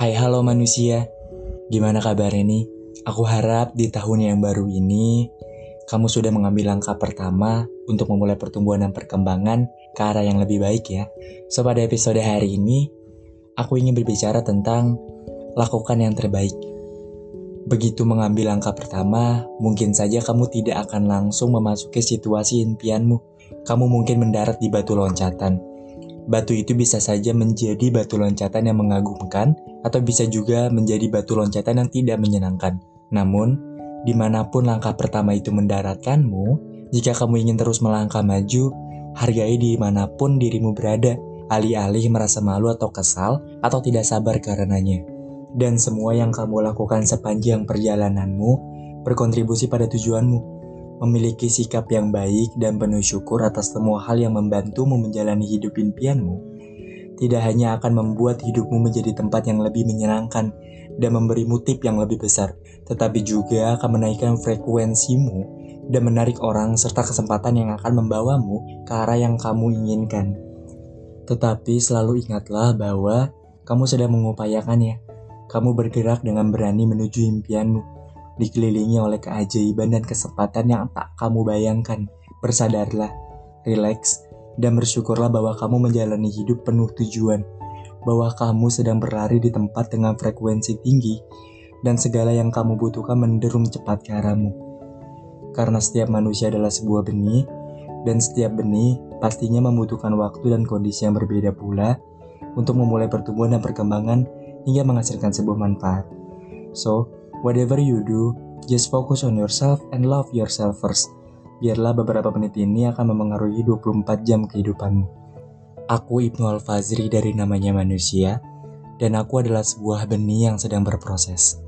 Hai halo manusia, gimana kabarnya nih? Aku harap di tahun yang baru ini kamu sudah mengambil langkah pertama untuk memulai pertumbuhan dan perkembangan ke arah yang lebih baik ya. So pada episode hari ini, aku ingin berbicara tentang lakukan yang terbaik. Begitu mengambil langkah pertama, mungkin saja kamu tidak akan langsung memasuki situasi impianmu. Kamu mungkin mendarat di batu loncatan, Batu itu bisa saja menjadi batu loncatan yang mengagumkan, atau bisa juga menjadi batu loncatan yang tidak menyenangkan. Namun, di mana pun langkah pertama itu mendaratkanmu, jika kamu ingin terus melangkah maju, hargai di mana pun dirimu berada, alih-alih merasa malu atau kesal, atau tidak sabar karenanya. Dan semua yang kamu lakukan sepanjang perjalananmu berkontribusi pada tujuanmu memiliki sikap yang baik dan penuh syukur atas semua hal yang membantumu menjalani hidup impianmu, tidak hanya akan membuat hidupmu menjadi tempat yang lebih menyenangkan dan memberimu tip yang lebih besar, tetapi juga akan menaikkan frekuensimu dan menarik orang serta kesempatan yang akan membawamu ke arah yang kamu inginkan. Tetapi selalu ingatlah bahwa kamu sedang mengupayakannya. Kamu bergerak dengan berani menuju impianmu dikelilingi oleh keajaiban dan kesempatan yang tak kamu bayangkan. Bersadarlah, relax, dan bersyukurlah bahwa kamu menjalani hidup penuh tujuan, bahwa kamu sedang berlari di tempat dengan frekuensi tinggi, dan segala yang kamu butuhkan menderum cepat ke arahmu. Karena setiap manusia adalah sebuah benih, dan setiap benih pastinya membutuhkan waktu dan kondisi yang berbeda pula untuk memulai pertumbuhan dan perkembangan hingga menghasilkan sebuah manfaat. So, Whatever you do, just focus on yourself and love yourself first. Biarlah beberapa menit ini akan memengaruhi 24 jam kehidupanmu. Aku Ibnu Al-Fazri dari namanya manusia, dan aku adalah sebuah benih yang sedang berproses.